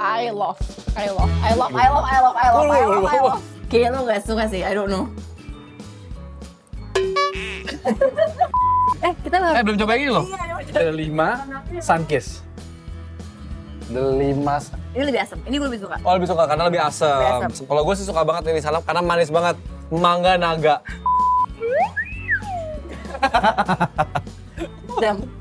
I love, I love, I love, I love, I love, I love, I love, I love. Kayaknya lo gak suka sih, I don't know. eh, kita Eh baru belum coba ini loh. Delima Sunkiss. Delima ini lebih asam. Ini gue lebih suka. Oh lebih suka karena lebih asam. Asam. Kalau gue sih suka banget ini salap karena manis banget. Mangga naga. Dam.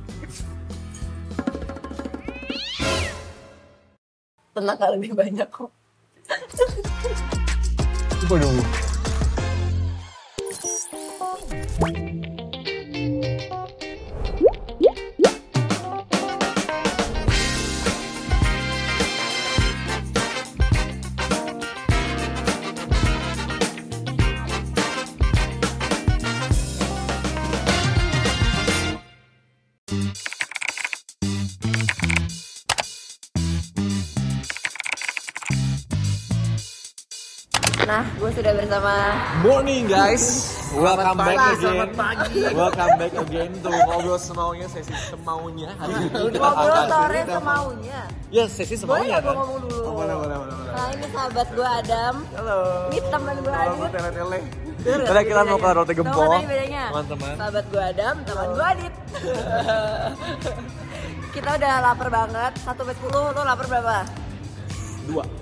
Tenang gak lebih banyak kok. Waduh. Nah, gue sudah bersama Morning guys, welcome back pagi. again. Selamat pagi. Welcome back again to ngobrol semaunya sesi semaunya. Hari ini kita ngobrol sore semaunya. Ya sesi Boleh semaunya gue kan. ngomong dulu? Oh, boleh boleh boleh. boleh. Nah, ini sahabat gue Adam. Halo. Ini teman gue Halo Adit. tele tele. Sih kita mau ke roti gempol. bedanya? Teman-teman. Sahabat gue Adam, teman gue Adit. kita udah lapar banget. 1 sampai 10, lo lapar berapa? Dua.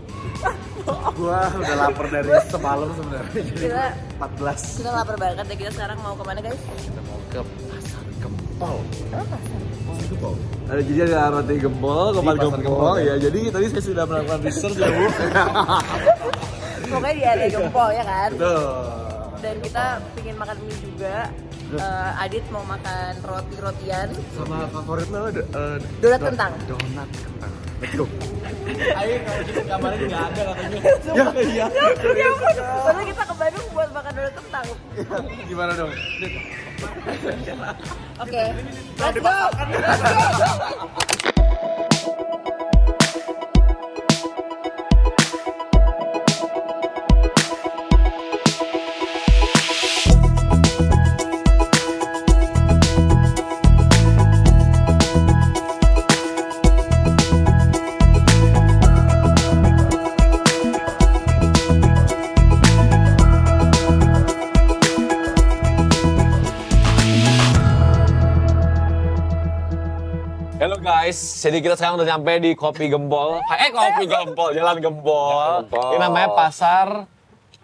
Gua udah lapar dari semalam sebenarnya. Jadi Kita 14. kita lapar banget dan kita sekarang mau ke mana guys? Kita mau ke pasar gempol. Oh, pasar. Gempol. Ada jadi ada roti gempol, kepal gempol. gempol, Ya, jadi tadi saya sudah melakukan research ya, Bu. Pokoknya di area gempol ya kan? Tuh. Dan kita pingin makan mie juga. Eh, Adit mau makan roti-rotian. Sama favorit lo ada eh, Donat kentang. Donat kentang. Let's go. Ayo kalau di kamarnya nggak ada katanya. Ya, iya. Ya ampun, padahal kita ke Bandung buat makan donat kentang. Gimana dong? Oke, let's go. Halo jadi kita sekarang udah nyampe di Kopi Gempol. Eh Kopi Gempol, Jalan Gempol. Gempol. Ini namanya Pasar.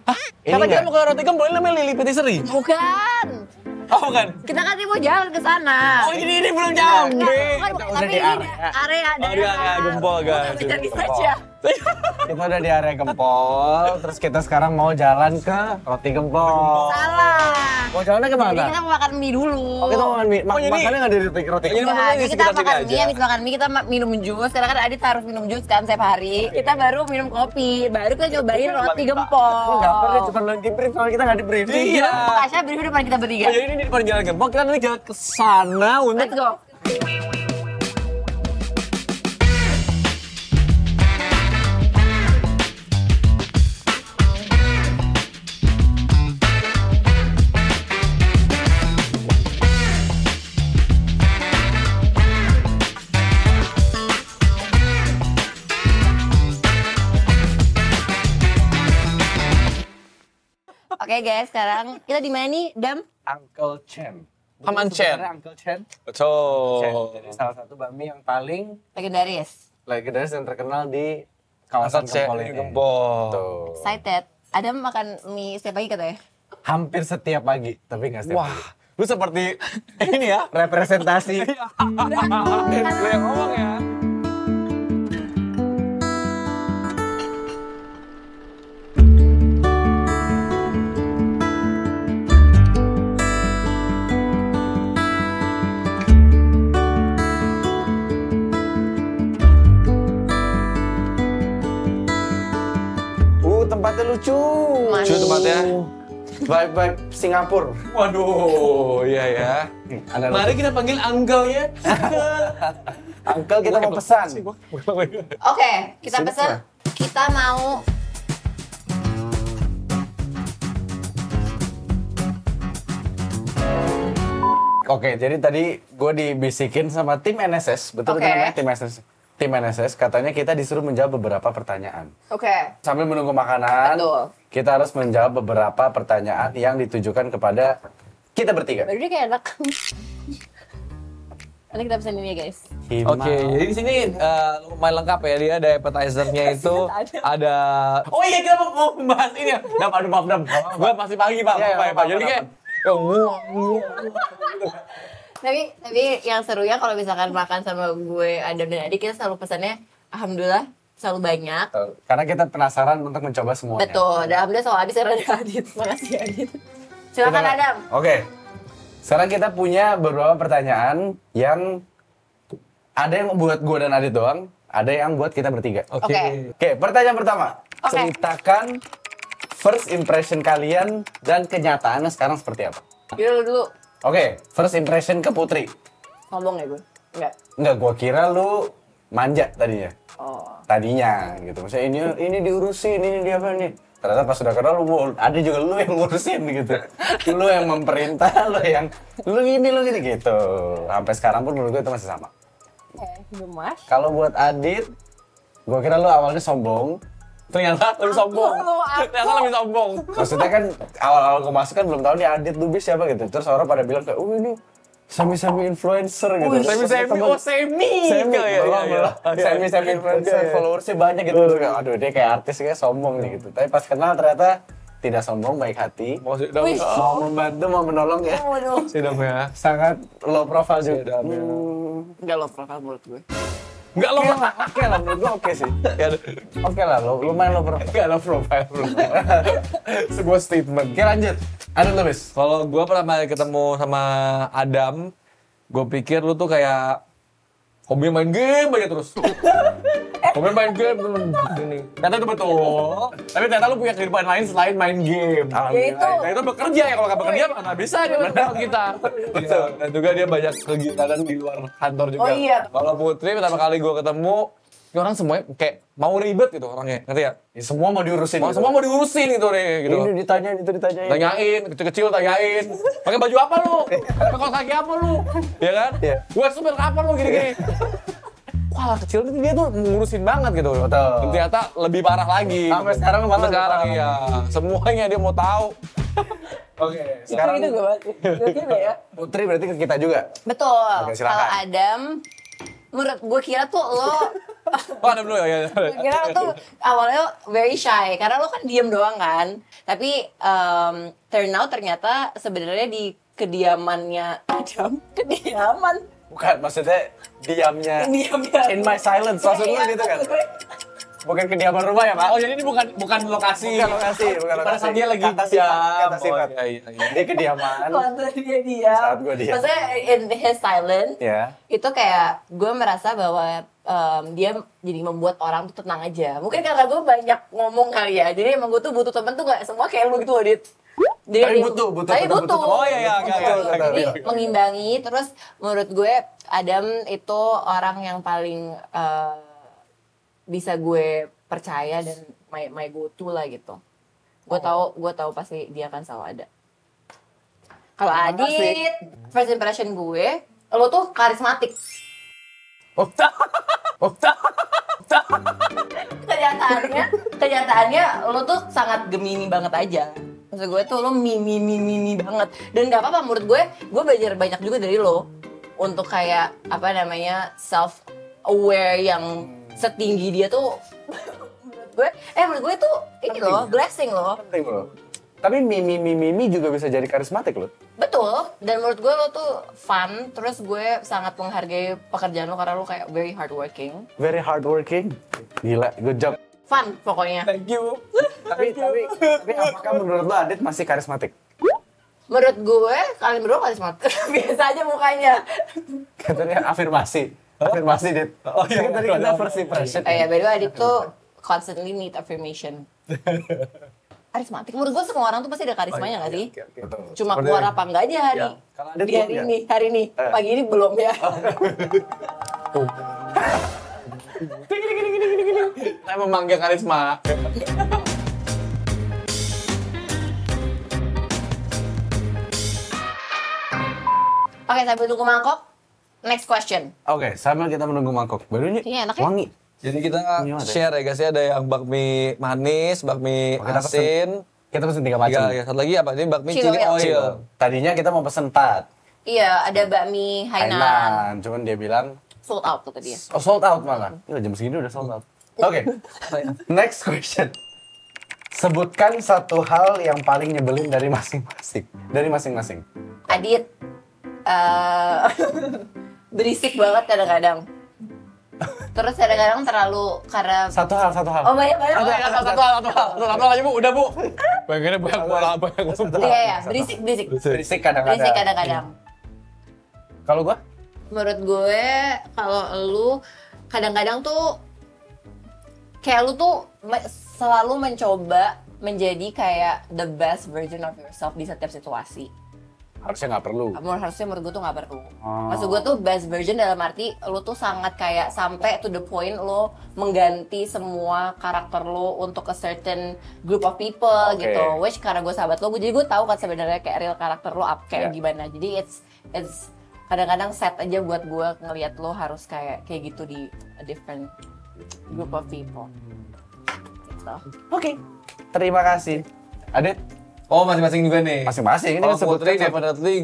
Hah? Kata kita mau ke roti gempol, ini namanya Lili Patisserie. Bukan. Oh bukan? Kita kan mau jalan ke sana. Oh ini, ini belum nyampe. Bukan, bukan, udah tapi ini area. area Oh di area Gempol guys. Bukan bisa saja. Kita udah di area Gempol, terus kita sekarang mau jalan ke Roti Gempol. Salah. Mau jalannya Jadi ke mana? kita mau makan mie dulu. Oh, kita mau makan mie. Ma Oh, jadi- makannya nggak di Roti Roti Jadi Gempol? Ya, di jadi kita makan mie, habis makan mie kita minum jus. Karena kan Adit harus minum jus kan setiap hari. Kita baru minum kopi, baru kita cobain roti gempol. Enggak pernah cuma lagi brief, soalnya kita nggak di briefing. Iya. Tasya beri depan kita bertiga. Oh, jadi ini di depan Jalan Gempol, kita nanti jalan ke sana untuk Let's go. Oke guys, sekarang kita di mana nih, Dam? Uncle Chen. Haman Chen. Sebenarnya Uncle Chen. Chen. Betul. Jadi salah satu bakmi yang paling Legendaris. legendaris dan terkenal di kawasan Gempol ini. Gempol. Excited. Adam makan mie setiap pagi katanya. Hampir setiap pagi, tapi nggak setiap Wah, pagi. lu seperti ini ya. Representasi. Lu yang ngomong ya. Lucu. Lucu tempatnya. Vibe-vibe Singapura. Waduh, iya ya. Ada Mari kita panggil uncle ya. Uncle kita mau pesan. Oke, kita Sini, pesan. Kita mau Oke, jadi tadi gue dibisikin sama tim NSS, betul itu namanya tim NSS. Tim NSS katanya kita disuruh menjawab beberapa pertanyaan. Oke. Sambil menunggu makanan, Betul. kita harus menjawab beberapa pertanyaan yang ditujukan kepada kita bertiga. Dia kayak enak. Nanti kita pesan ini ya guys. Oke, jadi di sini eh, lumayan lengkap ya dia ada appetizer-nya itu ada Oh iya kita mau, membahas ini ya. Dam, aduh maaf Dam. Gue masih pagi Pak. Pak, ya, Pak. apa-apa, Jadi kayak ya, Tapi tapi yang serunya kalau misalkan makan sama gue Adam dan Adi kita selalu pesannya alhamdulillah selalu banyak. Karena kita penasaran untuk mencoba semuanya. Betul. Dan alhamdulillah selalu habis karena ada Adit. Makasih Adit. Silakan Kita- Adam. Oke. Sekarang kita punya beberapa pertanyaan yang ada yang buat gue dan Adit doang, ada yang buat kita bertiga. Oke. Oke. Pertanyaan pertama. Oke. Ceritakan first impression kalian dan kenyataannya sekarang seperti apa? Lu dulu. Oke, first impression ke Putri. Ngomong ya gue. Enggak. Enggak, gua kira lu manja tadinya. Oh. Tadinya gitu. Maksudnya ini ini diurusin, ini dia apa nih. Ternyata pas sudah kenal lu ada juga lu yang ngurusin gitu. lu yang memerintah, lu yang lu gini, lu gini gitu. Sampai sekarang pun menurut gue itu masih sama. Gemas. Kalau buat Adit, gua kira lu awalnya sombong. Ternyata lebih sombong. Ternyata lebih sombong. Maksudnya kan awal-awal gua masuk kan belum tahu nih Adit Lubis siapa gitu. Terus orang pada bilang kayak, "Oh, ini semi-semi influencer gitu." Semi-semi, temen- oh semi. semi, Ya, ya, ya. belum. Oke. semi semi influencer, followersnya banyak gitu. Terus kayak, Aduh, dia kayak artis kayak sombong nih gitu. Tapi pas kenal ternyata tidak sombong, baik hati. Mau sih dong. Wih. Mau membantu, mau menolong ya. Sih dong ya. Sangat low profile juga. Ya. Hmm. Enggak lo profil menurut gue. Enggak lo. Lah, oke lah, menurut gua oke sih. Ya, Oke lah, lo lumayan low profile. Enggak lo profile. Sebuah statement. Oke lanjut. Ada Lubis. Kalau gue pertama kali ketemu sama Adam, gue pikir lu tuh kayak hobi main game aja terus. hobi main game gini. Ternyata itu betul. Tapi ternyata lu punya kehidupan lain selain main game. Ya itu. Nah itu bekerja ya kalau nggak bekerja mana bisa dia bersama kita. Betul. Dan juga dia banyak kegiatan di luar kantor juga. Oh iya. Kalau Putri pertama kali gue ketemu, ini orang semuanya kayak mau ribet gitu orangnya, ngerti ya? Ya, semua mau diurusin. Mau gitu. semua mau diurusin gitu deh, gitu. Ini ditanyain, itu ditanyain. Tanyain, kecil-kecil tanyain. Pakai baju apa lu? Pakai kaos kaki apa lu? Ya kan? Iya. Gue supir apa lu gini-gini? Wah, kecil itu dia tuh ngurusin banget gitu. Betul. Dan ternyata lebih parah lagi. Sampai sekarang malah Sampai sekarang iya. Semuanya dia mau tahu. Oke, sekarang itu gue banget. Gue ya. Putri berarti ke kita juga. Betul. Oke, silakan. Kalau Adam, menurut gue kira tuh lo Oh, ada dulu ya. ya. Gue kira lo tuh awalnya very shy karena lo kan diem doang kan. Tapi um, turn out ternyata sebenarnya di kediamannya Adam, kediaman, Bukan, maksudnya diamnya diamnya. in my silence maksud lu gitu kan? Bukan kediaman rumah ya, Pak? Oh, jadi ini bukan bukan lokasi. Bukan lokasi, bukan Pada lokasi. saat dia lagi Kata sifat, diam. kata sifat. Oh, iya, iya, iya. Dia kediaman. Waktu dia diam. Saat gue diam. Maksudnya in his silence. Ya. Itu kayak gue merasa bahwa um, dia jadi membuat orang tuh tenang aja. Mungkin karena gue banyak ngomong kali ya. Jadi emang gue tuh butuh temen tuh gak semua kayak lu gitu loh, Dit. Jadi Tapi butuh, butuh, Tapi tetap butuh. butuh. Oh, iya, iya, iya, iya, iya. Jadi Iya. mengimbangi. Terus menurut gue Adam itu orang yang paling uh, bisa gue percaya dan my, my go to lah gitu. Gue tahu gue tahu pasti dia akan selalu ada. Kalau. Adit, first impression gue, lo tuh karismatik. Oh, oh, kenyataannya kenyataannya lo tuh sangat gemini banget aja maksud gue tuh lo mimi mimi mimi banget dan gak apa-apa menurut gue gue belajar banyak juga dari lo untuk kayak apa namanya self aware yang setinggi dia tuh menurut gue eh menurut gue tuh ini loh blessing loh penting loh. Tapi Mimi Mimi Mimi juga bisa jadi karismatik loh. betul dan menurut gue lo tuh fun terus gue sangat menghargai pekerjaan lo karena lo kayak very hardworking Very hardworking. Gila, good job. fun pokoknya Thank you. Tapi tapi tapi apakah menurut lo Adit masih karismatik? Menurut gue, kalian berdua karismatik. Biasa aja mukanya. Katanya afirmasi. Afirmasi, Dit. Oh, iya. Tadi kita first impression. Eh ya, by the way, Adit tuh constantly need affirmation. Karismatik. Menurut gue semua orang tuh pasti ada karismanya gak sih? Betul. Cuma Seperti- keluar apa enggak aja hari. Ya. Di hari ya? ini, hari ini. Eh. Pagi ini belum ya. Saya memanggil karisma. Oke, sambil tunggu mangkok. next question. Oke, sambil kita menunggu mangkok. Baru ini Iya, enak ya? wangi. Jadi kita Gimana? share ya guys ya ada yang bakmi manis, bakmi Oh, kita pesen asin, Kita pesen tiga tiga macam. ya satu lagi apa? Ini bakmi Chili chili oil. oil. Tadinya kita mau pesen empat. Iya, ada bakmi Hainan. Hainan. Cuman dia bilang, Sold out kata dia. oh sold out malah. Ya, jam segini udah sold out. Oke, next question. Sebutkan satu hal yang paling nyebelin dari masing-masing. Dari masing-masing. Adit eh berisik banget kadang-kadang. Terus kadang-kadang terlalu karena Satu hal, satu hal. Oh banyak banyak. Satu, satu, satu, satu, satu, satu aja bu, udah bu. Pengennya banyak banyak Satu. bola. Iya ya, berisik berisik. Berisik kadang-kadang. Berisik kadang-kadang. Kalau gua? Menurut gue kalau lu kadang-kadang tuh kayak lu tuh selalu mencoba menjadi kayak the best version of yourself di setiap situasi. Harusnya nggak perlu. Menurut harusnya menurut gue tuh nggak perlu. Oh. Maksud gue tuh best version dalam arti lu tuh sangat kayak sampai to the point lo mengganti semua karakter lo untuk a certain group of people Oke. gitu. Which karena gue sahabat lo, gue jadi gue tahu kan sebenarnya kayak real karakter lo up kayak Yeah. gimana. Jadi it's it's kadang-kadang set aja buat gue ngelihat lo harus kayak kayak gitu di a different group of people. Gitu. Oke. Terima kasih. Adit, Oh masing-masing juga nih. masing-masing ini Kalau kan Putri satu- definitely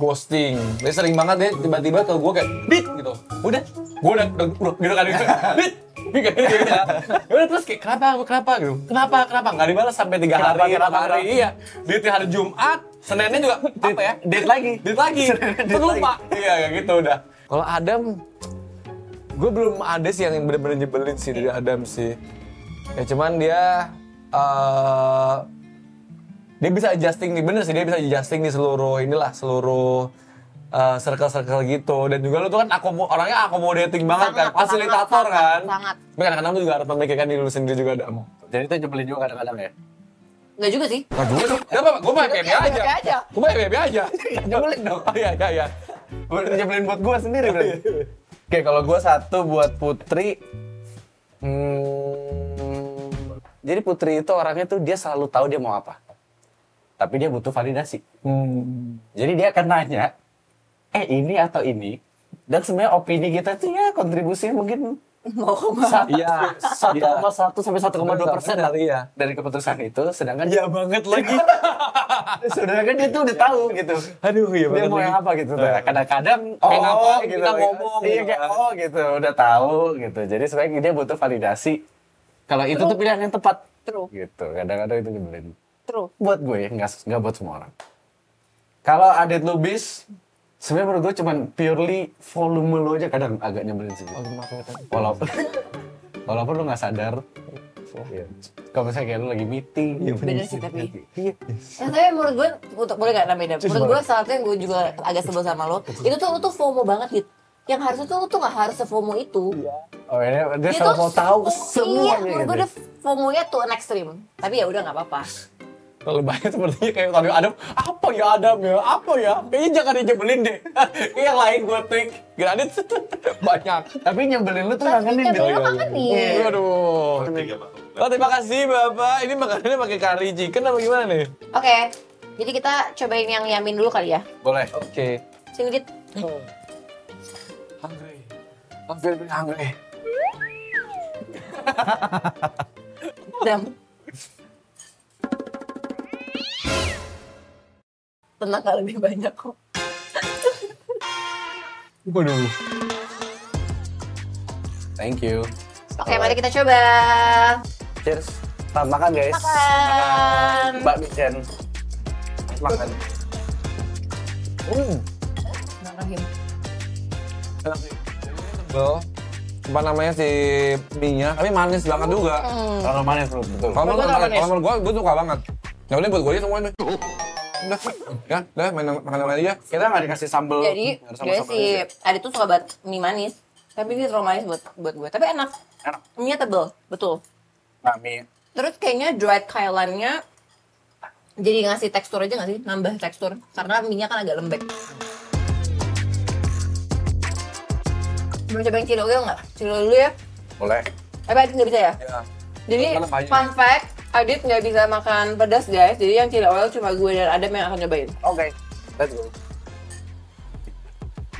ghosting. Dia sering banget deh tiba-tiba ke gue kayak dit gitu. Udah, gue udah, udah, udah gitu kan gitu. Dit, gitu kan gitu ya. Udah terus kayak kenapa kenapa gitu. Kenapa kenapa nggak dibalas sampai tiga hari, kenapa, hari kenapa? iya. Di hari Jumat, Seninnya juga apa ya? Date lagi. Dit lagi. Date Terus lupa. Iya kayak gitu udah. Kalau Adam, gue belum ada sih yang bener-bener nyebelin sih dari Adam sih. Ya cuman dia eh dia bisa adjusting nih bener sih dia bisa adjusting di seluruh inilah seluruh eh, circle-circle gitu dan juga lu tuh kan akomo, orangnya accommodating banget kan Sangat, fasilitator sangat, kan sangat. tapi kadang-kadang lu juga harus memikirkan diri lu sendiri juga Adam Jadi itu nyebelin juga kadang-kadang ya. Nggak juga sih. Nah, gue tuh, gak apa-apa, gue mah happy Happy aja. Gue mah happy aja. Nyebelin dong. Oh, iya, iya, iya. Buat nyebelin buat gua sendiri berarti. Oke, kalau gua satu buat Putri hmm, jadi Putri itu orangnya tuh dia selalu tahu dia mau apa. Tapi dia butuh validasi. Hmm. Jadi dia akan nanya, eh ini atau ini? Dan sebenarnya opini kita tuh ya kontribusinya mungkin Mau ke mana? satu Iya. satu koma satu sampai satu koma dua persen Benar, iya. dari keputusan itu. Sedangkan Iya banget lagi. sedangkan dia tuh udah tahu gitu. Aduh, iya dia mau yang apa gitu. Nah, Kadang-kadang Kayak ngapa, gitu. kita ngomong Iya gitu kayak kan. oh gitu, udah tahu gitu. Jadi sebenarnya dia butuh validasi. Kalau itu tuh pilihan yang tepat. True. Gitu. Kadang-kadang itu nyebelin. True. Buat gue, nggak nggak buat semua orang. Kalau Adit Lubis, sebenarnya menurut gue cuman purely volume lo aja kadang agak nyebelin sih. Walaupun walaupun lo nggak sadar. Iya. Kalau misalnya kayak lo lagi meeting, Bener sih tapi. Iya. Ya, tapi menurut gue, untuk boleh gak namanya? Menurut gue salah satu yang gue juga agak sebel sama lo, itu tuh lo tuh FOMO banget gitu. Yang harusnya tuh lo tuh gak harus se-FOMO itu. Oh ini dia Dia selalu mau tahu FOMO- semuanya Iya, menurut gue gitu. udah FOMO-nya tuh an extreme. Tapi ya udah gak apa-apa. Kalau banyak sepertinya kayak tadi Adam, apa ya Adam ya, apa ya? Kayaknya jangan dijebelin deh. Kayak yang lain gue think. Granit banyak. Tapi nyebelin lu tuh ngangenin Tapi gitu. lo makan nih. Aduh. Oh, terima kasih Bapak. Ini makanannya pakai curry chicken apa gimana nih? Oke, jadi kita cobain yang yamin dulu kali ya. Boleh. Oke. Sini Dit. Hungry. I'm very hungry. Dam. Tenang kali lebih banyak kok. Waduh. Thank you. Oke, mari kita coba. Cheers. Selamat makan guys. Makan. Mbak Michen. Makan. Hmm. Sih. Tebel. Apa namanya si mie-nya, tapi manis banget juga. Hmm. Kalau manis betul. Kalau menurut gua, gua suka banget. Ya udah buat gua aja semuanya. Udah, ya, udah main makan yang aja. Kita nggak dikasih sambal. Jadi, Nggak ada dia sambal-sambal si aja. Adit tuh suka banget mie manis. Tapi ini terlalu manis buat buat gue. Tapi enak. Enak. Mie-nya tebel, betul. Nah, mie. Terus kayaknya dried kailannya jadi ngasih tekstur aja nggak sih? Nambah tekstur. Karena mie-nya kan agak lembek. Mau cobain chili oil nggak? Chili oil dulu ya? Boleh. Tapi Adit nggak bisa ya? Ya. Jadi fun fact, Adit nggak bisa makan pedas guys. Jadi yang chili oil cuma gue dan Adam yang akan nyobain. Oke. Let's go.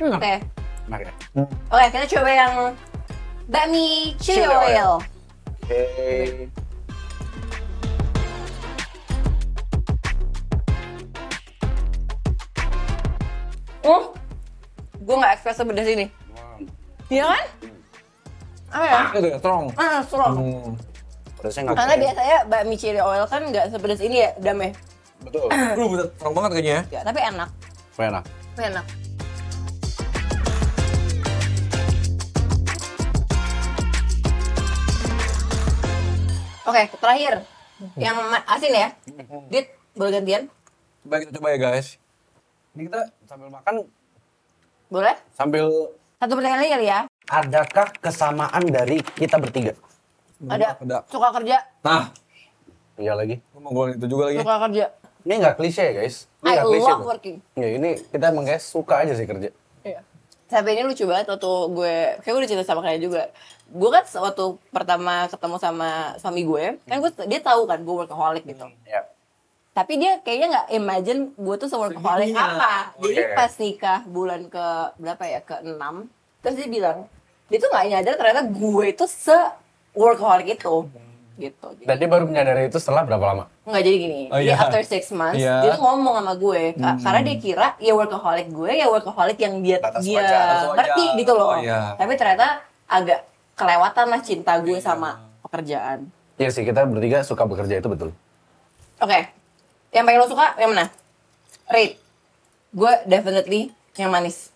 Oke, Enak ya? Oke, kita coba yang bakmi chili, Chili oil. oil. Oke. Hmm, gue nggak expect sepedas ini. Iya kan? Apa ya? Itu ya, strong. Ah, strong. Hmm. Pedasnya nggak Karena biasanya bakmi chili oil kan nggak sepedas ini ya, dame. Betul. Lu bener strong banget kayaknya ya. Ya, tapi enak. Enak. Tapi enak. Oke, terakhir. Yang asin ya. Dit, boleh gantian? Baik kita coba ya guys. Ini kita sambil makan, Boleh? sambil Satu pertanyaan lagi kali ya. adakah kesamaan dari kita bertiga? Ada. Ada. Suka kerja. Nah, Iya lagi. lu mau gue itu juga lagi. Suka kerja. Ini nggak klise ya guys? Ini I nggak klise love tuh. working. Ya ini kita emang guys suka aja sih kerja. Iya. Sampai ini lucu banget waktu gue, kayak gue udah cerita sama kalian juga. Gue kan waktu pertama ketemu sama suami gue, kan gue dia tahu kan gue workaholic gitu. Ya. Tapi dia kayaknya nggak imagine gue tuh se-workaholic apa. Jadi Oke. pas nikah bulan ke berapa ya ke 6 terus dia bilang dia tuh nggak nyadar ternyata gue itu se workaholic itu gitu. Jadi, Dan dia baru menyadari itu setelah berapa lama? nggak jadi gini. Oh, Dia iya. after six months Iya. dia tuh ngomong sama gue Ka- karena dia kira ya workaholic gue ya workaholic yang dia Batas dia wajar, ngerti wajar. gitu loh. Oh, iya. Tapi ternyata agak kelewatan lah cinta gue sama pekerjaan. Iya sih kita bertiga suka bekerja itu betul. Oke. Yang paling lo suka yang mana? Rate. Gue definitely yang manis.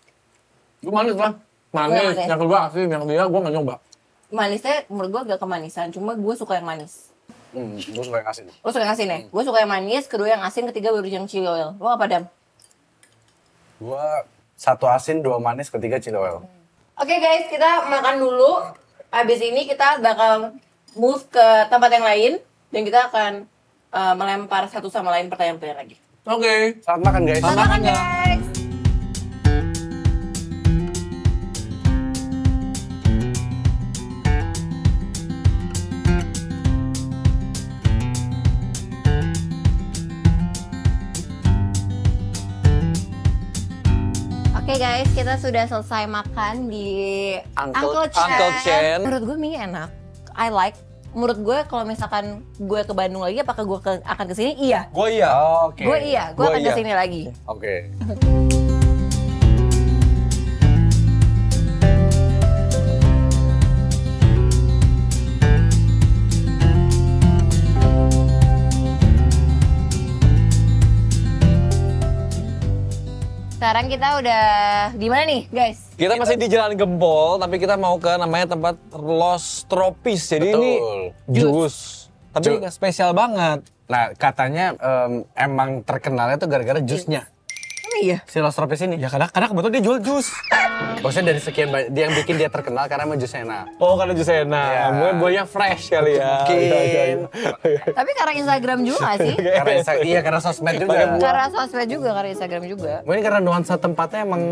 Gue manis lah. Manis. manis. Yang kedua asin, yang ketiga gue gak nyoba. Manisnya menurut gue agak kemanisan, cuma gue suka yang manis. Hmm, gue suka yang asin. Lo suka yang asin ya? Gue suka yang manis, kedua yang asin, ketiga baru yang chili oil. Lo apa, Dam? Gua satu asin, dua manis, ketiga chili oil. Oke guys, kita makan dulu. Habis ini kita bakal move ke tempat yang lain. Dan kita akan uh, melempar satu sama lain pertanyaan-pertanyaan lagi. Oke. Selamat makan guys. Selamat makan guys! Guys, kita sudah selesai makan di Uncle- Uncle Chen. Menurut gue mie enak. I like. Menurut gue kalau misalkan gue ke Bandung lagi, apakah gue ke- akan ke sini? Iya. Gue iya. Oke. Gue iya, gue akan iya. ke sini lagi. Oke. Sekarang kita udah di mana nih, guys? Kita masih di Jalan Gempol, tapi kita mau ke namanya tempat Los Tropis. Jadi Betul. ini jus. Tapi Ju- nggak spesial banget. Nah katanya em, emang terkenalnya tuh gara-gara jusnya. Emang iya? Si Los Tropis ini. Ya kadang kadang kebetulan dia jual jus. Maksudnya dari sekian banyak, dia yang bikin dia terkenal karena emang jusnya enak. Oh karena jus enak. Iya. Mungkin buahnya fresh kali ya. Mungkin. Iya, iya, iya. Tapi karena Instagram juga gak sih? karena Insta- iya karena sosmed juga. Karena sosmed juga, karena Instagram juga. Mungkin karena nuansa tempatnya emang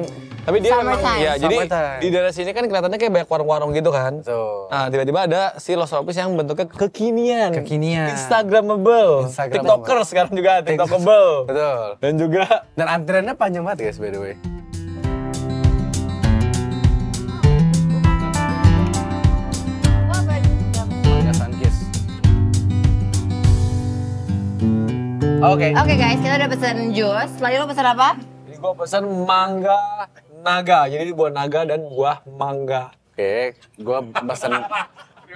Tapi dia emang Summertime. ya jadi Summertime. di daerah sini kan kelihatannya kayak banyak warung-warung gitu kan. tuh. Nah, tiba-tiba ada si Los Tropis yang bentuknya kekinian. Kekinian. Instagramable. Instagramable. TikToker sekarang juga TikTokable. Betul. Dan juga Dan antriannya panjang banget guys by the way. Mangga Sunkist. Oke. Oke guys, kita udah pesen jus. Lalu lo pesen apa? Jadi gue pesen mangga naga. Jadi buah naga dan buah mangga. Oke, gua pesen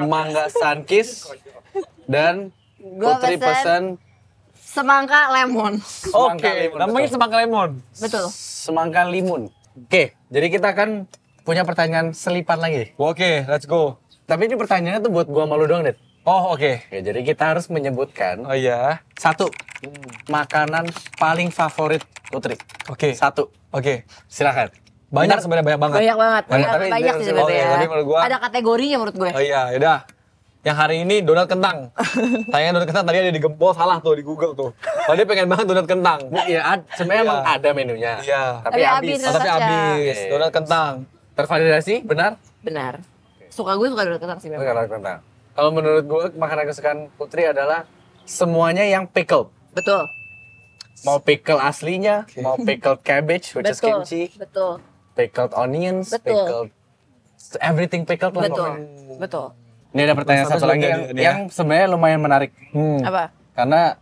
mangga Sunkist dan Gua Putri pesen- pesen Semangka lemon. Oke, limun, namanya betul. semangka lemon. Betul. semangka limun. Oke, jadi kita akan punya pertanyaan selipan lagi. Oke, let's go. Tapi ini pertanyaannya tuh buat gua malu doang, Dit. Oh, oke. Oke, jadi kita harus menyebutkan Oh iya. satu makanan paling favorit Putri. Oke. Satu. Oke. Silakan. Banyak sebenarnya banyak banget. Banyak banget. Banyak, Banyak, tapi banyak sih sebenarnya. ya. tapi menurut gua- Ada kategorinya menurut gue. Oh iya, yaudah. Yang hari ini donat kentang. Sayangnya donat kentang tadi ada di gempol salah tuh di Google tuh. Kalau dia pengen banget donat kentang. Iya, ad- sebenarnya Iya. emang ada menunya. Iya. Tapi, Tapi habis. Oh, tapi habis. Donat kentang. Tervalidasi, benar? Benar. Suka gue suka donat kentang sih memang. Benar, benar. Kalau menurut gua makanan kesukaan Putri adalah semuanya yang pickled. Betul. Mau pickle aslinya, mau pickled cabbage, which is Betul. kimchi, Betul. pickled onions, Betul. pickled everything pickled lah Betul, pokoknya. betul. Ini ada pertanyaan satu habis lagi yang, ini yang sebenarnya lumayan menarik. Hmm. Apa? Karena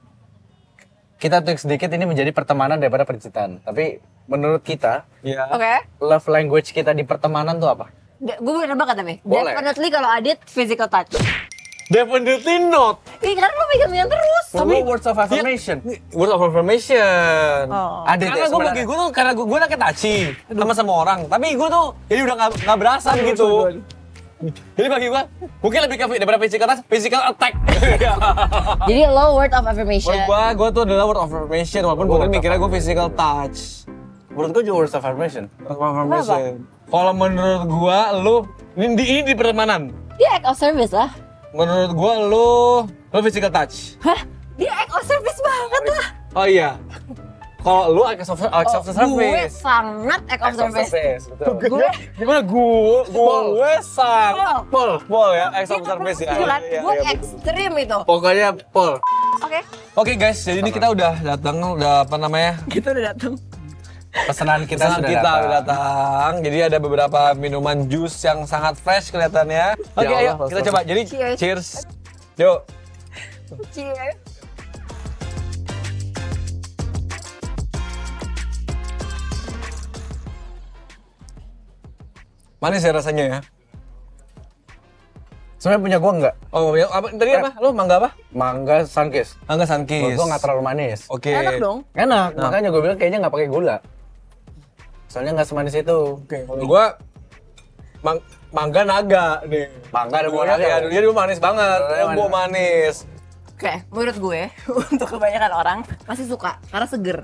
kita tuh sedikit ini menjadi pertemanan daripada percintaan. Tapi menurut kita, Iya. Oke. love language kita di pertemanan tuh apa? Gue bener banget tapi. Boleh. Definitely kalau Adit physical touch. Definitely not. Ih, karena lo pegang-pegang terus. Tapi words of affirmation. Word of affirmation. Oh. Ada Karena gue bagi gue tuh karena gue gue anaknya taci sama sama orang, tapi gue tuh jadi udah nggak nggak berasa gitu. Jadi bagi gue mungkin lebih ke daripada physical touch, physical attack. Jadi lo word of affirmation. Menurut gue, gue tuh adalah word of affirmation walaupun Word of mikirnya gue physical touch. Menurut gue juga words of affirmation. Word of affirmation. Kalau menurut gue, lu ini di, ini di pertemanan. Dia act of service lah. Menurut gue, lu lu physical touch. Hah? Dia act of service banget lah. Oh iya. Kalau lu acts of, acts of gue service. sangat act of service. betul. Gue Gimana gue? Gue sang. Pol. Pol ya, acts of service ya. Iya, Gue iya, betul. ekstrim itu. Pokoknya Pol. Oke. Oke guys, jadi ini kita udah datang, udah apa namanya? Kita udah datang. Pesanan kita Pesanan sudah kita datang. udah datang. Jadi ada beberapa minuman jus yang sangat fresh kelihatannya. Oke, Ya ayo kita coba. Jadi Cheers. cheers. Yuk. Cheers. Manis ya rasanya ya. Sebenarnya punya gua enggak. Oh, ya, apa tadi apa? Lu mangga apa? Mangga sunkist. Mangga Menurut sunkist. gua nggak terlalu manis. Oke. Enak dong. Enak, makanya gue bilang kayaknya nggak pakai gula. Soalnya nggak semanis itu. Oke, kalau gua mang mangga naga nih. Mangga ada buah Gua naga. Ya, dia dia manis banget. Dia Oh, buah manis. Oke, menurut gue untuk kebanyakan orang masih suka karena seger.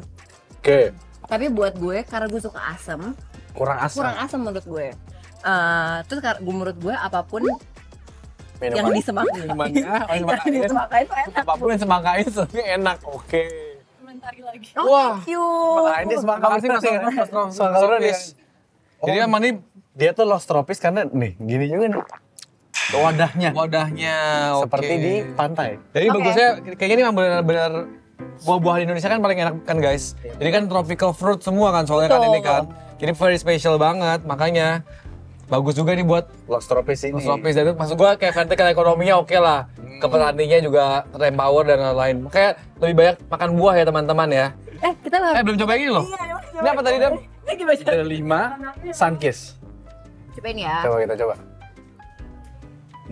Oke. Tapi buat gue karena gue suka asam, Kurang asam. kurang asam menurut gue. Eh, terus gue menurut gue apa pun Minuman. yang disemakai, Minumannya, oh, yang disemakai itu enak. Apa pun yang semangkain sebenarnya enak. Oke. Oh, Wah. thank you. Nah, ini semangka Makasih Mas bener, Mas ya. Mas Semangka bener, Tropis. Jadi Oh. emang nih Dia tuh lost tropis karena nih, gini juga nih. Wadahnya. wadahnya Seperti oke. di pantai. Jadi Oke. bagusnya kayaknya ini emang benar-benar buah-buahan Indonesia kan paling enak kan guys. Jadi kan tropical fruit semua kan soalnya kan Betul. ini kan. Jadi very special banget makanya bagus juga nih buat Lost tropis ini. Mas Tropis dan itu maksud gua kayak vertikal ekonominya oke lah. Ke petaninya juga empower dan lain-lain. Makanya lebih banyak makan buah ya teman-teman ya. Eh, kita lah. Eh belum coba ini loh. Iya, Ini apa tadi Dam? Ini gimana? Ada lima sunkist. Cobain ya. Coba kita coba.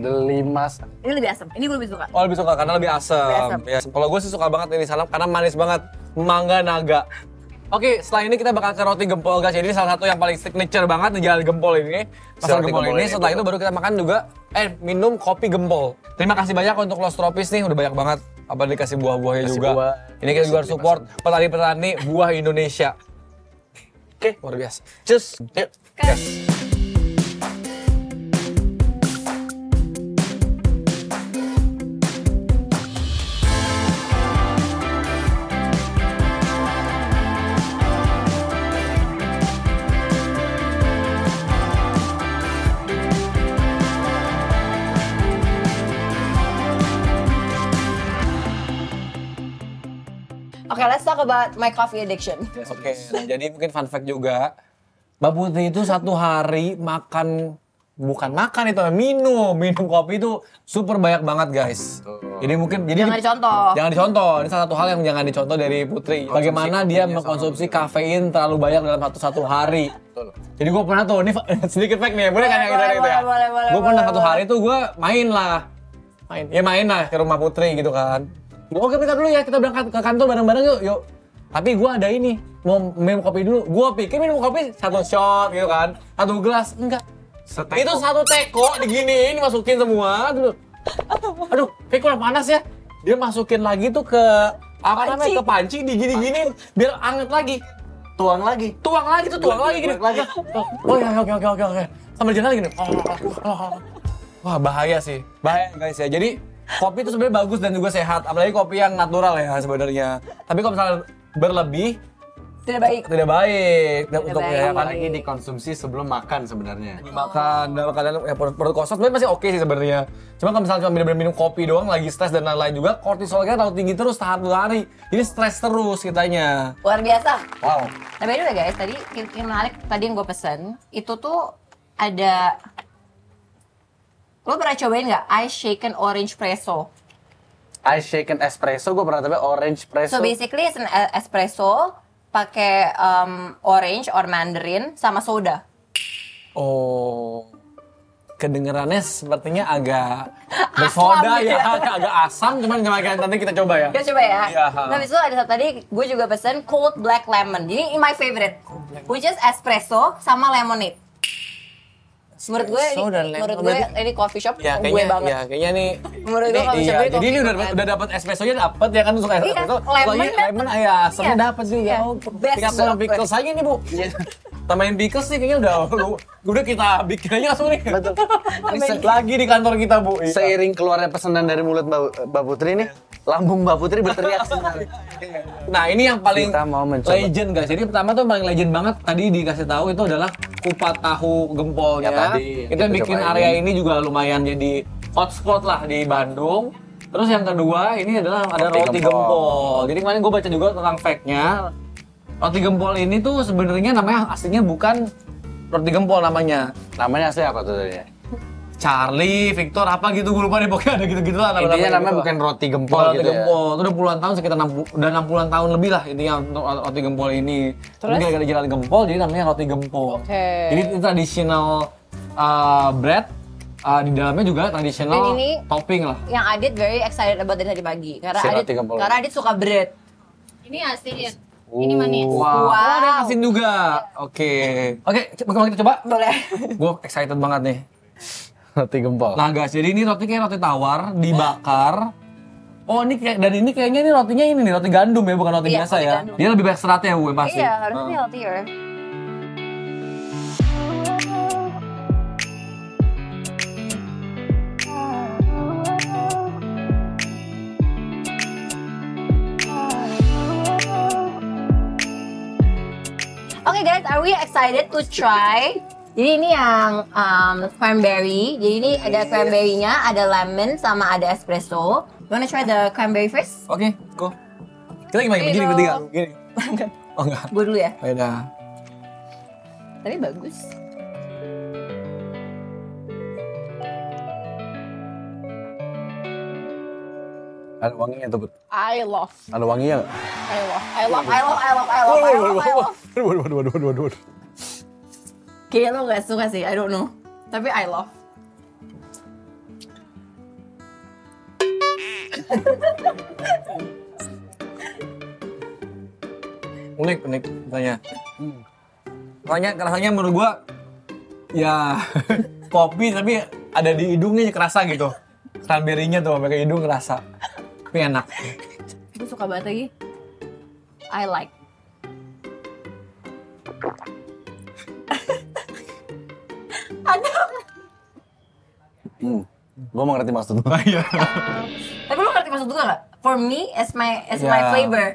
Delima Ini lebih asam. Ini gue lebih suka. Oh lebih suka karena lebih asam. Lebih asam. Ya, kalau gue sih suka banget ini salam karena manis banget. Mangga naga. Oke, setelah ini kita bakal ke roti gempol guys. Jadi ini salah satu yang paling signature banget di Jalan Gempol ini. Pasar Roti gempol, gempol ini. ini, Setelah betul. itu baru kita makan juga eh minum kopi gempol. Terima kasih banyak untuk Los Tropis nih udah banyak banget apa dikasih buah-buahnya juga. buah. Ini kita juga harus support petani-petani buah Indonesia. Oke, luar biasa. Cus. Yuk. Gas. About my coffee addiction. Oke, nah, jadi mungkin fun fact juga. Mbak Putri itu satu hari makan bukan makan itu minum minum kopi itu super banyak banget guys. Jadi mungkin jadi Jangan dicontoh. Jangan dicontoh. Ini salah satu hal yang jangan dicontoh dari Putri. Bagaimana dia mengkonsumsi kafein terlalu banyak dalam satu satu hari. Jadi gue pernah tuh, ini sedikit fact nih, boleh kan yang Boleh, gitu, ya? boleh, boleh, boleh, Gue pernah boleh, satu boleh. hari tuh gue main lah, main, ya main lah ke rumah Putri gitu kan. Oke kita dulu ya, kita berangkat ke kantor bareng-bareng yuk, yuk. Tapi gue ada ini, mau minum kopi dulu. Gue pikir minum kopi satu shot gitu kan, satu gelas, enggak. Itu satu teko diginiin, masukin semua. Aduh, aduh kayak kurang panas ya. Dia masukin lagi tuh ke apa namanya Panci. ke panci digini-giniin biar anget lagi tuang lagi. tuang lagi tuh tuang lagi gini lagi. oh ya oke oke oke oke sambil jalan gini wah bahaya sih bahaya guys ya jadi kopi itu sebenarnya bagus dan juga sehat apalagi kopi yang natural ya sebenarnya tapi kalau misalnya berlebih Tidak baik. tidak baik dan untuk baik. ya Apalagi dikonsumsi sebelum makan sebenarnya. makan dalam keadaan ya, perut, perut kosong sebenarnya masih oke sih sebenarnya cuma kalau misalnya cuma bener-bener minum kopi doang lagi stres dan lain-lain juga kortisol kita terlalu tinggi terus tahan hari jadi stres terus kitanya Luar biasa. wow Nah, by the way guys, tadi yang menarik tadi yang gue pesen itu tuh ada lo pernah cobain nggak ice shaken orange presso? Ice shaken espresso gue pernah tapi orange espresso. So basically it's an e- espresso pakai um, orange or mandarin sama soda. oh kedengerannya sepertinya agak bersoda Asam ya, ya. agak, agak asam cuman kemarin nanti kita coba ya Kita coba ya. Iya. Nah, habis itu ada satu tadi gue juga pesen cold black lemon. Jadi my favorite, which is espresso sama lemonade. Menurut gue, ini, Espresso dan menurut gue ini coffee shop Ya gue kayaknya, banget. ya kayaknya nih. Menurut gue ini- kalau iya, cobain jadi ini kopi udah kan. udah dapat espressonya dapat ya kan untuk Iya, espresso. lemon ini kan? lemon asamnya Iya. dapat juga. Iya, Oh, best tinggal banget. pickles aja nih bu. Tambahin pickles sih kayaknya udah lu- udah kita bikin aja langsung nih. Betul. Riset lagi di kantor kita bu. Iya. Seiring keluarnya pesanan dari mulut Mbak, Mbak Putri nih, lambung Mbak Putri berteriak sebenarnya. Nah ini yang paling Kita mau mencoba. legend guys. Jadi pertama tuh paling legend banget tadi dikasih tahu itu adalah kupat tahu gempolnya. Ya, tadi kita yang bikin cobain. area ini juga lumayan jadi hotspot lah di Bandung. Terus yang kedua ini adalah ada Roti roti, gempol. gempol. Jadi kemarin gue baca juga tentang fact-nya. Roti gempol ini tuh sebenarnya namanya aslinya bukan roti gempol namanya. Namanya asli apa tuh tadi? Charlie, Victor apa gitu gue lupa deh pokoknya ada gitu-gitu lah nama-nama Intinya gitu namanya bukan roti gempol roti gitu ya. gempol. Itu udah puluhan tahun sekitar 60, udah 60-an tahun lebih lah intinya untuk roti gempol ini. Terus gara-gara jalan gempol jadi namanya roti gempol. Oke. Jadi itu traditional uh, bread uh, di dalamnya juga traditional Dan ini- topping lah. Yang Adit very excited about dari tadi pagi karena Si Adit karena Adit suka bread. Ini asin. Ini manis. Wow. Wow. Oh, ada yang asin juga. Oke. Oke, coba kita coba. Boleh. Gue excited banget nih. Roti gempol. Nah guys, jadi ini roti kayak roti tawar dibakar. Oh ini kayak dan ini kayaknya ini rotinya ini nih roti gandum ya bukan roti Iya, biasa roti ya. gandum. Dia lebih banyak seratnya bu pasti. Iya, harusnya healthier. Oke guys, are we excited to try? Jadi ini yang um, cranberry. Jadi ini ada cranberry-nya, ada lemon, sama ada espresso. You wanna try the cranberry first? Oke, go. Kita gimana? Begini, bertiga. Begini. Oh enggak. Gue dulu ya. Oh, udah. Tapi bagus. Ada wanginya tuh. Bud. I love, Ada wanginya nggak? I love, I love, I love, I love, I love, I love, I love. Waduh, waduh, waduh, waduh, waduh, waduh. Kayaknya lo gak suka sih, I don't know. Tapi I love. Unik, unik rasanya. Rasanya, rasanya menurut gua ya kopi tapi ada di hidungnya kerasa gitu. Cranberry-nya tuh sampai ke hidung kerasa. Tapi enak. Gue suka banget lagi. I like. Ada. Hmm. Gue mau ngerti maksud lu. Iya. Tapi lo ngerti maksud gue gak? For me, it's my, it's my Ya. flavor.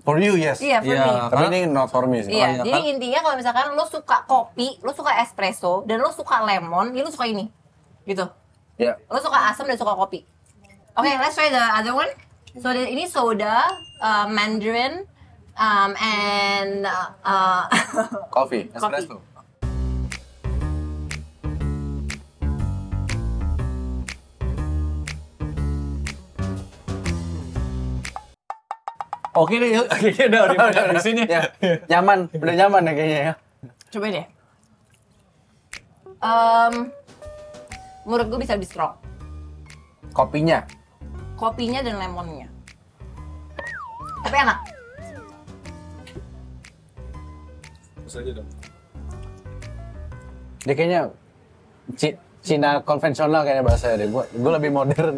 For you, yes. Iya, for Iya. me. Tapi ini not for me sih. Iya, iya, jadi kan? intinya kalau misalkan lo suka kopi, lo suka espresso, dan lo suka lemon, ya lo suka ini. Gitu. Ya. Lo suka asam dan suka kopi. Oke, let's try the other one. So the- ini soda, uh, mandarin, um, and uh, Coffee, Coffee. Oke deh, kayaknya udah udah di sini. Ya, nyaman, udah nyaman ya kayaknya ya. coba deh. Um, menurut gue bisa lebih strong. Kopinya. Kopinya dan lemonnya. Tapi enak. Dia kayaknya Ci- Cina konvensional kayaknya bahasanya deh. Gue gue lebih modern.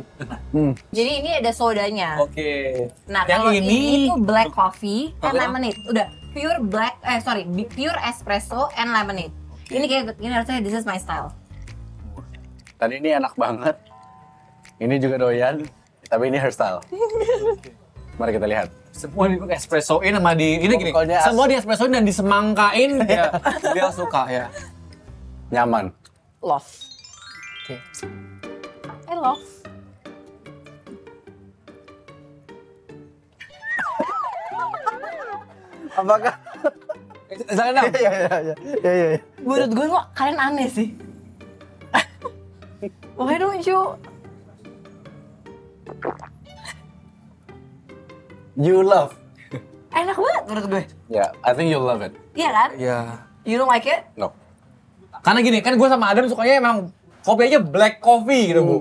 Hmm. Jadi ini ada sodanya. Oke. Nah, yang kalau ini, ini, tuh black coffee and Oke. lemonade. Udah pure black eh sorry, pure espresso and lemonade. Ini kayak ini harusnya this is my style. Tadi ini enak banget. Ini juga doyan. Tapi ini hairstyle. Mari kita lihat. semua di espressoin sama di ini gini Pokoknya as- semua di espressoin dan disemangkain ya dia suka ya Nyaman. Love. Oke I love. Apakah? Dam. Iya, iya, iya. Iya, iya, iya. Menurut gue kok kalian aneh sih. Why don't you? You love. Enak banget menurut gue. Ya, I think you love it. Iya kan? ya You don't like it? No. karena gini kan gue sama Adam sukanya emang kopi aja black coffee gitu bu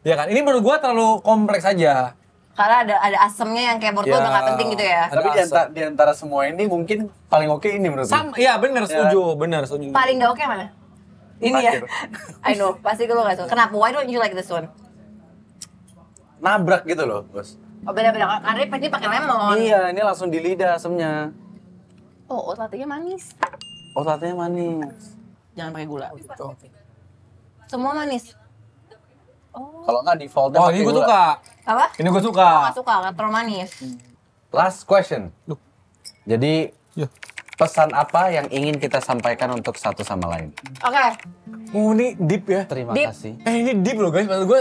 ya kan ini menurut gue terlalu kompleks aja Karena ada ada asemnya yang kayak menurut Ya. udah gak penting gitu ya. Tapi di antara, di antara semua ini mungkin paling oke ini menurut gue. sama ya bener setuju bener setuju Paling gak oke mana? Ini ya. Terakhir. I know, pasti lo gak suka. Kenapa? Why don't you like this one? Nabrak gitu loh, bos. Oh beda-beda, karena ini pakai lemon. Iya, ini langsung di lidah asemnya. Oh, oat manis. Oh, latenya manis. Jangan pakai gula. Semua manis. Kalau nggak defaultnya oh ini gue suka Apa? ini gue Gue suka gak suka, gak terlalu manis. Last question. Loh. Jadi Ya. pesan apa yang ingin kita sampaikan untuk satu sama lain? Oke, oh ini deep ya Terima Deep. kasih. Eh ini deep loh guys, maksud gue,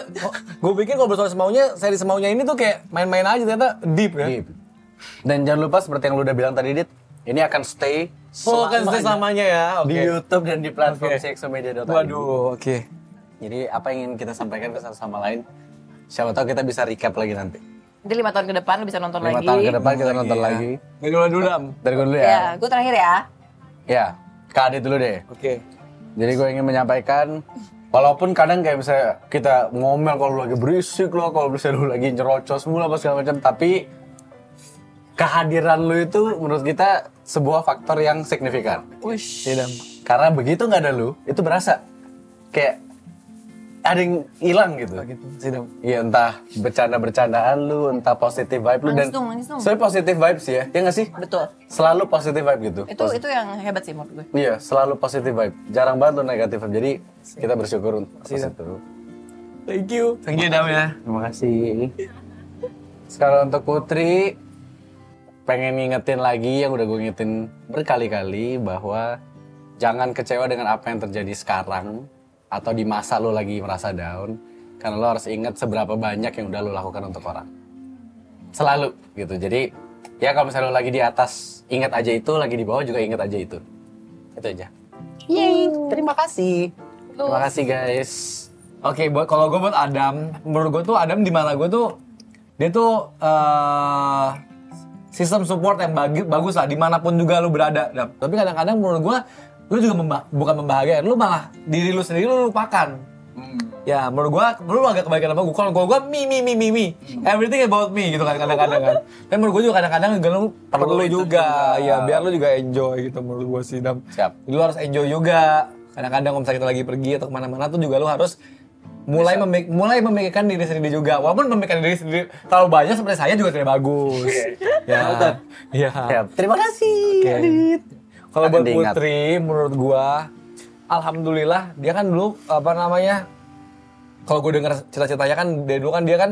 gue pikir kalau bersoal semaunya, seri semaunya ini tuh kayak main-main aja ternyata deep ya. Deep. Dan jangan lupa seperti yang lu udah bilang tadi, Dit, ini akan stay Oh kan stay selamanya ya, oke. di YouTube dan di platform Oke. cxomedia.id. Waduh, oke. Jadi apa yang ingin kita sampaikan ke satu sama lain? Siapa tahu kita bisa recap lagi nanti. nanti lima tahun ke depan bisa nonton Lima lagi. tahun ke depan kita nonton lagi. Gak dulu dulu Dam. Dari gue dulu Ya, ya. gue terakhir ya. Ya, Kak Adit dulu deh. Oke. Jadi gue ingin menyampaikan, walaupun kadang kayak misalnya kita ngomel kalau lu lagi berisik loh, kalau misalnya lu lagi nyerocos mulu apa segala macam, tapi kehadiran lu itu menurut kita sebuah faktor yang signifikan. Wish. Iya. Karena begitu nggak ada lu, itu berasa kayak ada yang hilang gitu. Gitu, sih Dam. Iya entah bercanda-bercandaan lu, entah positive vibe lu Nangis dan dong, nangis dong. saya positive vibes ya, ya nggak sih? Betul. Selalu positive vibe gitu. Itu itu yang hebat sih menurut gue. Iya, selalu positive vibe. Jarang banget lu negatif vibe. Jadi kita bersyukur untuk atas itu. Thank you. Thank you Dam ya. Terima kasih. Sekarang untuk Putri, pengen ngingetin lagi yang udah gue ngingetin berkali-kali bahwa jangan kecewa dengan apa yang terjadi sekarang atau di masa lo lagi merasa down. Karena lo harus ingat seberapa banyak yang udah lo lakukan untuk orang. Selalu gitu. Jadi ya kalau misalnya lo lagi di atas, ingat aja itu. Lagi di bawah juga ingat aja itu. Itu aja. Yeay, terima kasih. Terima kasih guys. Oke, buat kalau gue buat Adam, menurut gue tuh Adam di mana gue tuh dia tuh eh, sistem support yang bagi, bagus lah di mana pun juga lu berada. Dam. Tapi kadang-kadang menurut gue lu juga memba- bukan membahagiakan, lu malah diri lu sendiri lu lupakan. Ya, menurut gua, lu agak kebaikan sama gua. Kalau gua, gua me, me, me, me, me. Everything about me gitu kan kadang-kadang kan. Dan menurut gua juga kadang-kadang juga lu perlu juga. juga. Ya, biar lu juga enjoy gitu menurut gua sih. Dam. Siap. Lu harus enjoy juga. Kadang-kadang kalau misalnya kita lagi pergi atau ke mana-mana tuh juga lu harus mulai memik mulai memikirkan diri sendiri juga. Walaupun memikirkan diri sendiri terlalu banyak seperti saya juga tidak bagus. ya. Iya. Ya, terima kasih. Oke. Adit. Kalau buat diingat. Putri, menurut gua, alhamdulillah dia kan dulu apa namanya, kalau gue denger cita-citanya kan dari dulu kan dia kan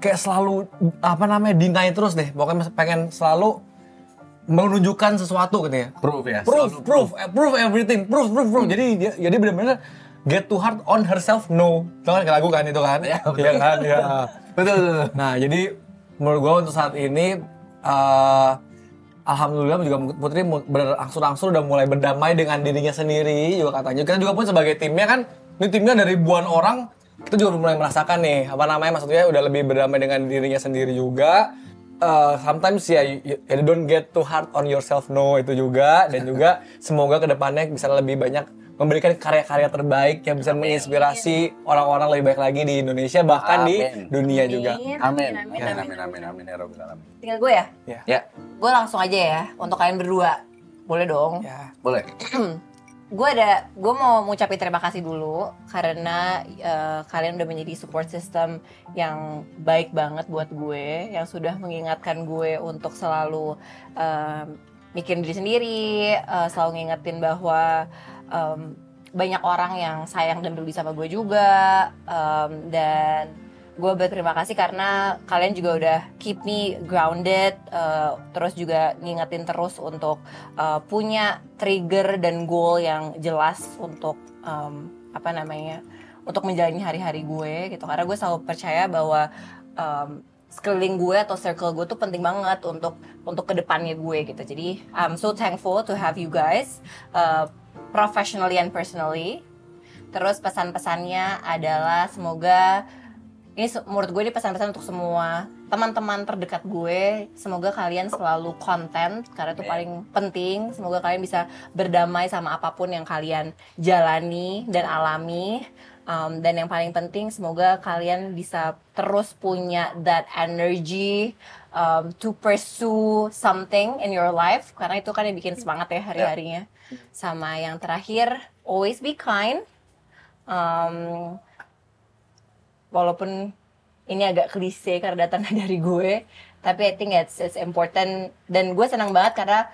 kayak selalu apa namanya deny terus deh, pokoknya pengen selalu menunjukkan sesuatu gitu ya. Proof ya. Proof, proof, eh, proof everything, proof, proof, proof. Jadi dia, jadi benar-benar get too hard on herself, no. Itu kan lagu kan itu kan? Ya, betul. Iya kan, ya. Betul. Nah, jadi menurut gue untuk saat ini, eh, alhamdulillah juga Putri berangsur-angsur udah mulai berdamai dengan dirinya sendiri juga katanya. Kita juga pun sebagai timnya kan, ini timnya dari ribuan orang, kita juga mulai merasakan nih, apa namanya, maksudnya udah lebih berdamai dengan dirinya sendiri juga. Eh, sometimes ya, you- you don't get too hard on yourself, no itu juga. Dan juga semoga ke depannya bisa lebih banyak memberikan karya-karya terbaik yang bisa menginspirasi orang-orang lebih baik lagi di Indonesia bahkan di Amin. dunia juga. Amin. Amin, Amin, amin. amin, amin, amin, ya Rabbil Alamin. Tinggal gue ya. Ya. Ya, Gue langsung aja ya untuk kalian berdua. Boleh dong. Ya. boleh. gue ada gue mau ngucapin terima kasih dulu karena eh, kalian udah menjadi support system yang baik banget buat gue yang sudah mengingatkan gue untuk selalu em, mikirin diri sendiri eh, selalu ngingetin bahwa em, banyak orang yang sayang dan peduli sama gue juga em, dan gue berterima kasih karena kalian juga udah keep me grounded, uh, terus juga ngingetin terus untuk uh, punya trigger dan goal yang jelas untuk um, apa namanya, untuk menjalani hari-hari gue gitu. Karena gue selalu percaya bahwa um, sekeliling gue atau circle gue tuh penting banget untuk untuk ke depannya gue gitu. Jadi I'm so thankful to have you guys uh, professionally and personally. Terus pesan-pesannya adalah semoga ini menurut gue ini pesan-pesan untuk semua teman-teman terdekat gue. Semoga kalian selalu konten karena itu paling penting. Semoga kalian bisa berdamai sama apa pun yang kalian jalani dan alami. Um, dan yang paling penting semoga kalian bisa terus punya that energy um, to pursue something in your life karena itu kan yang bikin semangat ya hari-harinya. Sama yang terakhir, always be kind. Um, walaupun ini agak klise karena datangnya dari gue tapi I think it's, it's important. Dan gue senang banget karena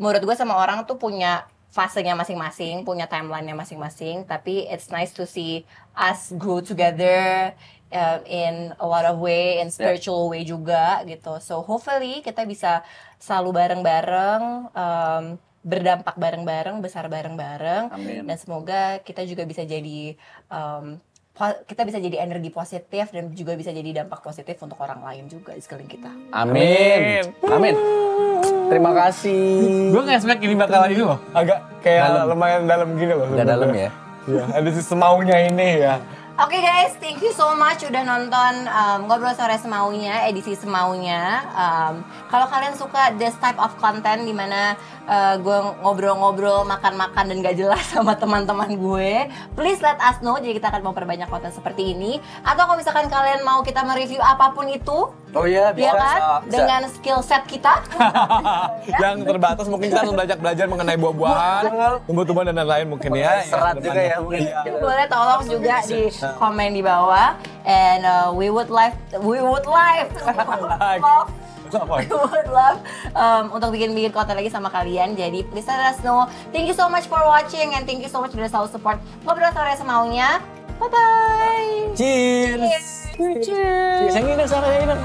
menurut gue sama orang tuh punya fasenya masing-masing punya timelinenya masing-masing. Tapi it's nice to see us grow together uh, in a lot of way in spiritual way juga gitu. So hopefully kita bisa selalu bareng-bareng um, berdampak bareng-bareng besar bareng-bareng Amin. dan semoga kita juga bisa jadi um, kita bisa jadi energi positif dan juga bisa jadi dampak positif untuk orang lain juga di sekeliling kita. Amin. Amin. Terima kasih. Gue nggak expect ini bakal ini loh. Agak kayak lumayan dalam gini loh. Udah dalam ya. Iya, ada si semaunya ini ya. Oke guys, thank you so much udah nonton um, ngobrol sore semaunya, edisi semaunya. Um, kalau kalian suka this type of content di mana uh, gue ngobrol-ngobrol, makan-makan dan gak jelas sama teman-teman gue, please let us know. Jadi kita akan mau perbanyak konten seperti ini. Atau kalau misalkan kalian mau kita mereview apa pun itu, Oh iya, ya kan, dengan skill set kita. Yang terbatas mungkin kita harus belajar belajar mengenai buah-buahan, tumbuh-tumbuhan dan lain-lain mungkin ya. Serat yang juga ya mungkin. Iya. boleh tolong juga di komen di bawah. And uh, we would like we would like love. We would love um, untuk bikin-bikin konten lagi sama kalian. Jadi please let us know. Thank you so much for watching and thank you so much udah selalu support. Ngobrol sore semaunya bye bye Cheers. cheers. Yang ini sama yang ini.